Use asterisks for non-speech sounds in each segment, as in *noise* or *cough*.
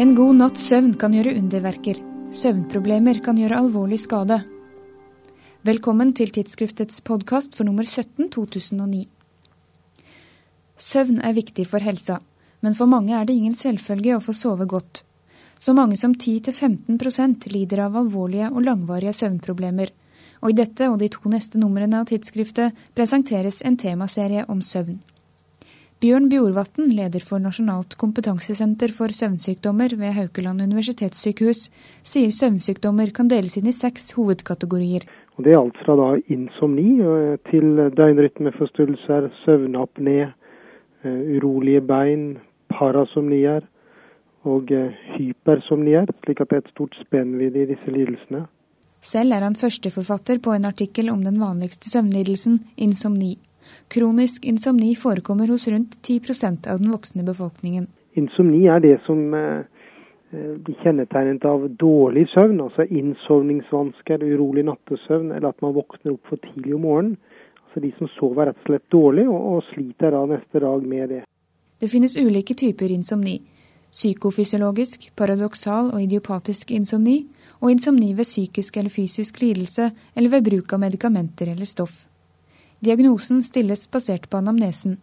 En god natts søvn kan gjøre underverker. Søvnproblemer kan gjøre alvorlig skade. Velkommen til tidsskriftets podkast for nummer 17 2009. Søvn er viktig for helsa, men for mange er det ingen selvfølge å få sove godt. Så mange som 10-15% lider av alvorlige og langvarige søvnproblemer. Og i dette og de to neste numrene av tidsskriftet presenteres en temaserie om søvn. Bjørn Bjorvatn, leder for Nasjonalt kompetansesenter for søvnsykdommer ved Haukeland universitetssykehus, sier søvnsykdommer kan deles inn i seks hovedkategorier. Og det er alt fra da insomni eh, til døgnrytmeforstyrrelser, søvnapné, eh, urolige bein, parasomnier og eh, hypersomnier, slik at det er et stort spennvidde i disse lidelsene. Selv er han førsteforfatter på en artikkel om den vanligste søvnlidelsen, insomni. Kronisk insomni forekommer hos rundt 10% av den voksne befolkningen. Insomni er det som eh, eh, blir kjennetegnet av dårlig søvn, altså innsovningsvansker, urolig nattesøvn, eller at man våkner opp for tidlig om morgenen. Altså De som sover rett og slett dårlig, og, og sliter da neste dag med det. Det finnes ulike typer insomni. Psykofysiologisk, paradoksal og idiopatisk insomni, og insomni ved psykisk eller fysisk lidelse eller ved bruk av medikamenter eller stoff. Diagnosen stilles basert på anamnesen.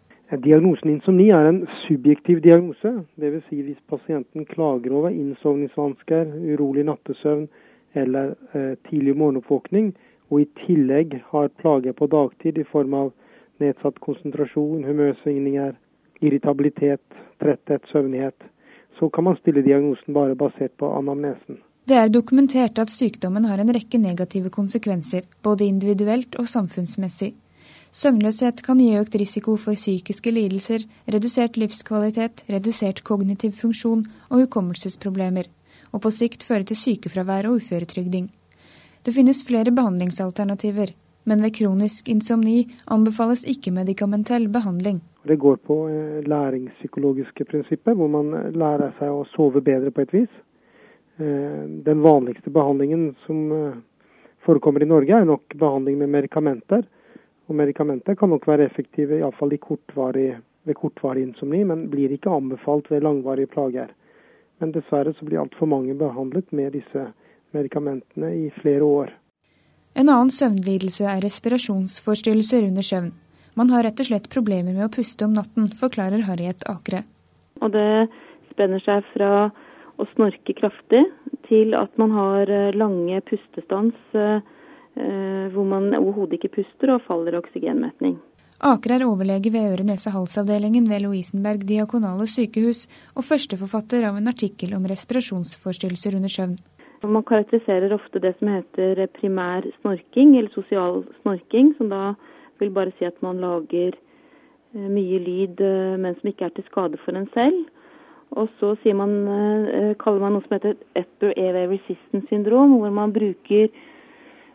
Diagnosen insomni er en subjektiv diagnose. Dvs. Si hvis pasienten klager over innsovningsvansker, urolig nattesøvn eller eh, tidlig morgenoppvåkning, og i tillegg har plager på dagtid i form av nedsatt konsentrasjon, humørsvingninger, irritabilitet, tretthet, søvnighet, så kan man stille diagnosen bare basert på anamnesen. Det er dokumentert at sykdommen har en rekke negative konsekvenser, både individuelt og samfunnsmessig. Søvnløshet kan gi økt risiko for psykiske lidelser, redusert livskvalitet, redusert kognitiv funksjon og hukommelsesproblemer, og på sikt føre til sykefravær og uføretrygding. Det finnes flere behandlingsalternativer, men ved kronisk insomni anbefales ikke medikamentell behandling. Det går på eh, læringspsykologiske prinsipper, hvor man eh, lærer seg å sove bedre på et vis. Eh, den vanligste behandlingen som forekommer i Norge, er nok behandling med medikamenter. Og medikamenter kan nok være effektive iallfall kortvarig, ved kortvarig insomni, men blir ikke anbefalt ved langvarige plager. Men dessverre så blir altfor mange behandlet med disse medikamentene i flere år. En annen søvnlidelse er respirasjonsforstyrrelser under søvn. Man har rett og slett problemer med å puste om natten, forklarer Harriet Akre. Og det spenner seg fra å snorke kraftig til at man har eh, lange pustestans eh, Eh, hvor man overhodet ikke puster og faller i oksygenmetning. Aker er overlege ved øre-nese-hals-avdelingen ved Lovisenberg diakonale sykehus og førsteforfatter av en artikkel om respirasjonsforstyrrelser under søvn. Man karakteriserer ofte det som heter primær snorking, eller sosial snorking, som da vil bare si at man lager eh, mye lyd, eh, men som ikke er til skade for en selv. Og så man, kaller man noe som heter upper airway resistance syndrom, hvor man bruker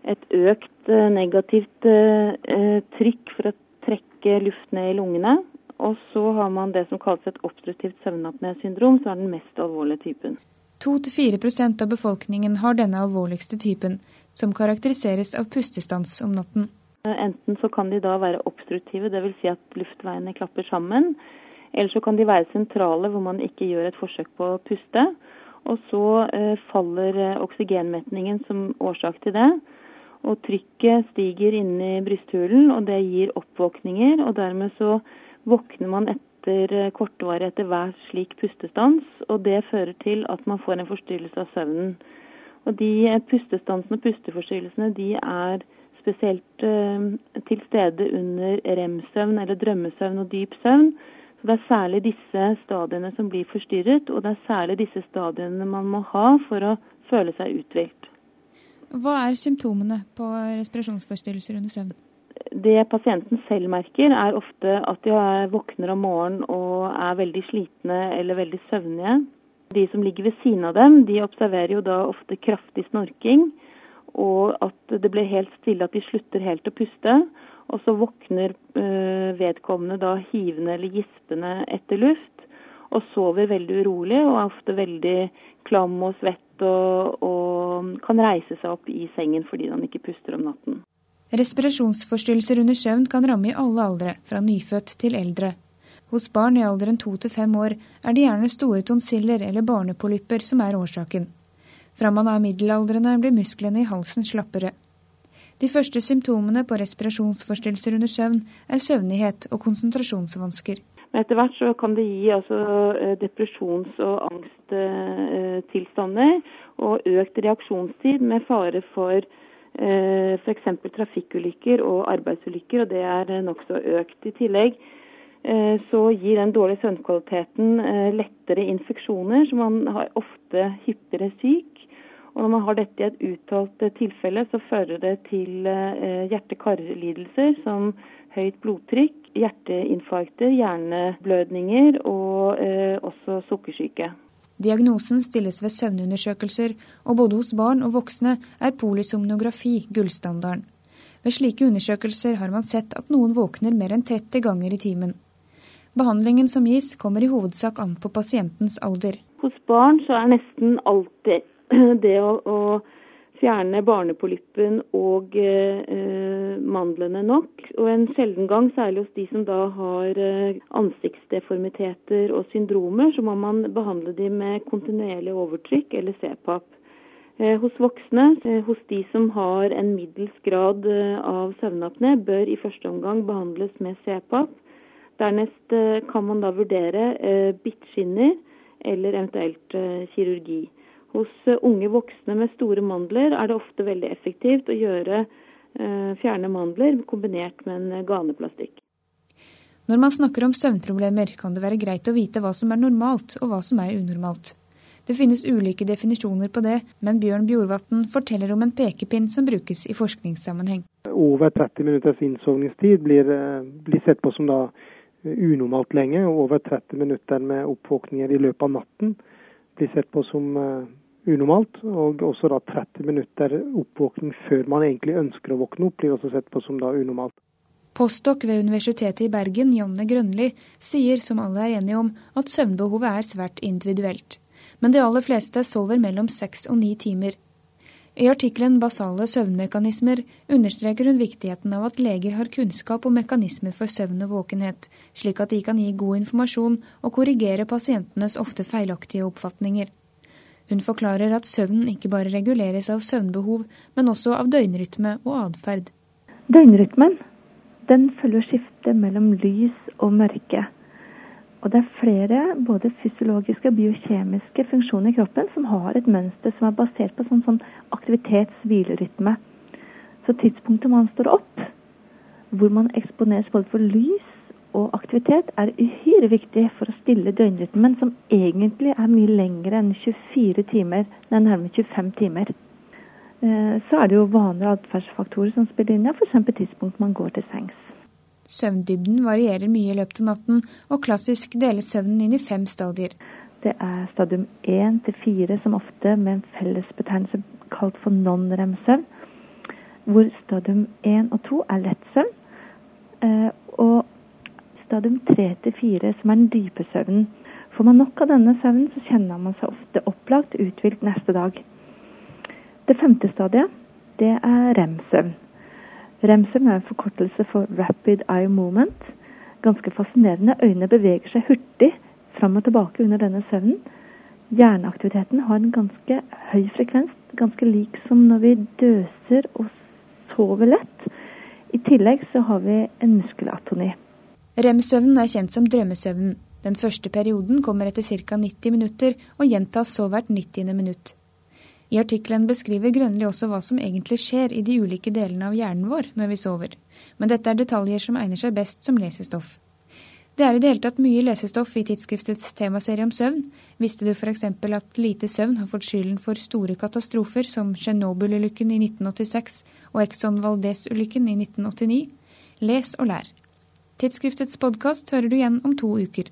et økt eh, negativt eh, eh, trykk for å trekke luft ned i lungene. Og så har man det som kalles et obstruktivt søvnapné-syndrom, som er den mest alvorlige typen. 2-4% av befolkningen har denne alvorligste typen, som karakteriseres av pustestans om natten. Enten så kan de da være obstruktive, dvs. Si at luftveiene klapper sammen. Eller så kan de være sentrale, hvor man ikke gjør et forsøk på å puste. Og så faller oksygenmetningen som årsak til det. Og trykket stiger inni brysthulen, og det gir oppvåkninger. Og dermed så våkner man etter eh, kortvarig etter hver slik pustestans, og det fører til at man får en forstyrrelse av søvnen. Og de eh, pustestansene og pusteforstyrrelsene de er spesielt eh, til stede under rem-søvn eller drømmesøvn og dyp søvn. Så Det er særlig disse stadiene som blir forstyrret, og det er særlig disse stadiene man må ha for å føle seg uthvilt. Hva er symptomene på respirasjonsforstyrrelser under søvn? Det pasienten selv merker, er ofte at de våkner om morgenen og er veldig slitne eller veldig søvnige. De som ligger ved siden av dem, de observerer jo da ofte kraftig snorking, og at det blir helt stille, at de slutter helt å puste. Og så våkner øh, vedkommende da hivende eller gispende etter luft, og sover veldig urolig og er ofte veldig klam og svett og, og kan reise seg opp i sengen fordi han ikke puster om natten. Respirasjonsforstyrrelser under søvn kan ramme i alle aldre, fra nyfødt til eldre. Hos barn i alderen to til fem år er det gjerne store tonsiller eller barnepolypper som er årsaken. Fra man er middelaldrende blir musklene i halsen slappere. De første symptomene på respirasjonsforstyrrelser under søvn er søvnighet og konsentrasjonsvansker. Men etter hvert så kan det gi altså, eh, depresjons- og angsttilstander og økt reaksjonstid med fare for eh, f.eks. trafikkulykker og arbeidsulykker, og det er nokså økt. I tillegg eh, så gir den dårlige søvnkvaliteten lettere infeksjoner, så man har ofte hyppigere syk. Og når man har dette i et uttalt tilfelle, så fører det til hjerte-karlidelser som høyt blodtrykk, hjerteinfarkter, hjerneblødninger og eh, også sukkersyke. Diagnosen stilles ved søvnundersøkelser, og både hos barn og voksne er polysomnografi gullstandarden. Ved slike undersøkelser har man sett at noen våkner mer enn 30 ganger i timen. Behandlingen som gis, kommer i hovedsak an på pasientens alder. Hos barn så er nesten alltid *clears throat* det å, å fjerne barnepolyppen og eh, mandlene nok. Og en sjelden gang, særlig hos de som da har eh, ansiktsdeformiteter og syndromer, så må man behandle de med kontinuerlig overtrykk eller CPAP. Eh, hos voksne, eh, hos de som har en middels grad eh, av søvnapné, bør i første omgang behandles med CPAP. Dernest eh, kan man da vurdere bittskinner eller eventuelt kirurgi. Hos eh, unge voksne med store mandler er det ofte veldig effektivt å gjøre eh, fjerne mandler kombinert med en ganeplastikk. Når man snakker om søvnproblemer, kan det være greit å vite hva som er normalt og hva som er unormalt. Det finnes ulike definisjoner på det, men Bjørn Bjorvatn forteller om en pekepinn som brukes i forskningssammenheng. Over 30 minutters innsovningstid blir, eh, blir sett på som da unormalt lenge, og over 30 minutter med oppvåkninger i løpet av natten blir sett på som unormalt. Og også da 30 minutter oppvåkning før man egentlig ønsker å våkne opp, blir også sett på som da unormalt. Postdok ved Universitetet i Bergen, Jonne Grønli, sier som alle er enige om at søvnbehovet er svært individuelt. Men de aller fleste sover mellom seks og ni timer. I artikkelen 'Basale søvnmekanismer' understreker hun viktigheten av at leger har kunnskap om mekanismer for søvn og våkenhet, slik at de kan gi god informasjon og korrigere pasientenes ofte feilaktige oppfatninger. Hun forklarer at søvnen ikke bare reguleres av søvnbehov, men også av døgnrytme og atferd. Døgnrytmen den følger skiftet mellom lys og mørke. Og det er flere både fysiologiske og biokjemiske funksjoner i kroppen som har et mønster som er basert på sånn, sånn aktivitets-hvilerytme. Så tidspunktet man står opp, hvor man eksponeres både for lys og aktivitet er uhyre viktig for å stille døgnrytmen, som egentlig er mye lengre enn 24 timer. Er nærmere 25 timer. Eh, så er det jo vanlige atferdsfaktorer som spiller inn, ja, f.eks. tidspunkt man går til sengs. Søvndybden varierer mye i løpet av natten, og klassisk deles søvnen inn i fem stadier. Det er stadium 1 til 4 som ofte med en fellesbetegnelse kalt for non-rem-søvn, hvor stadium 1 og 2 er lett søvn. Stadium 3 til 4, som er den dype søvnen. Får man nok av denne søvnen, så kjenner man seg ofte opplagt uthvilt neste dag. Det femte stadiet, det er rem-søvn. Rem-søvn er en forkortelse for rapid eye movement. Ganske fascinerende. Øynene beveger seg hurtig fram og tilbake under denne søvnen. Hjerneaktiviteten har en ganske høy frekvens, ganske lik som når vi døser og sover lett. I tillegg så har vi en muskelatoni. Rem-søvnen er kjent som drømmesøvnen. Den første perioden kommer etter ca. 90 minutter og gjentas så hvert 90. minutt. I artikkelen beskriver Grønli også hva som egentlig skjer i de ulike delene av hjernen vår når vi sover, men dette er detaljer som egner seg best som lesestoff. Det er i det hele tatt mye lesestoff i tidsskriftets temaserie om søvn. Visste du f.eks. at lite søvn har fått skylden for store katastrofer som Tsjernobyl-ulykken i 1986 og Exxon Valdez-ulykken i 1989? Les og lær. Tidsskriftets podkast hører du igjen om to uker.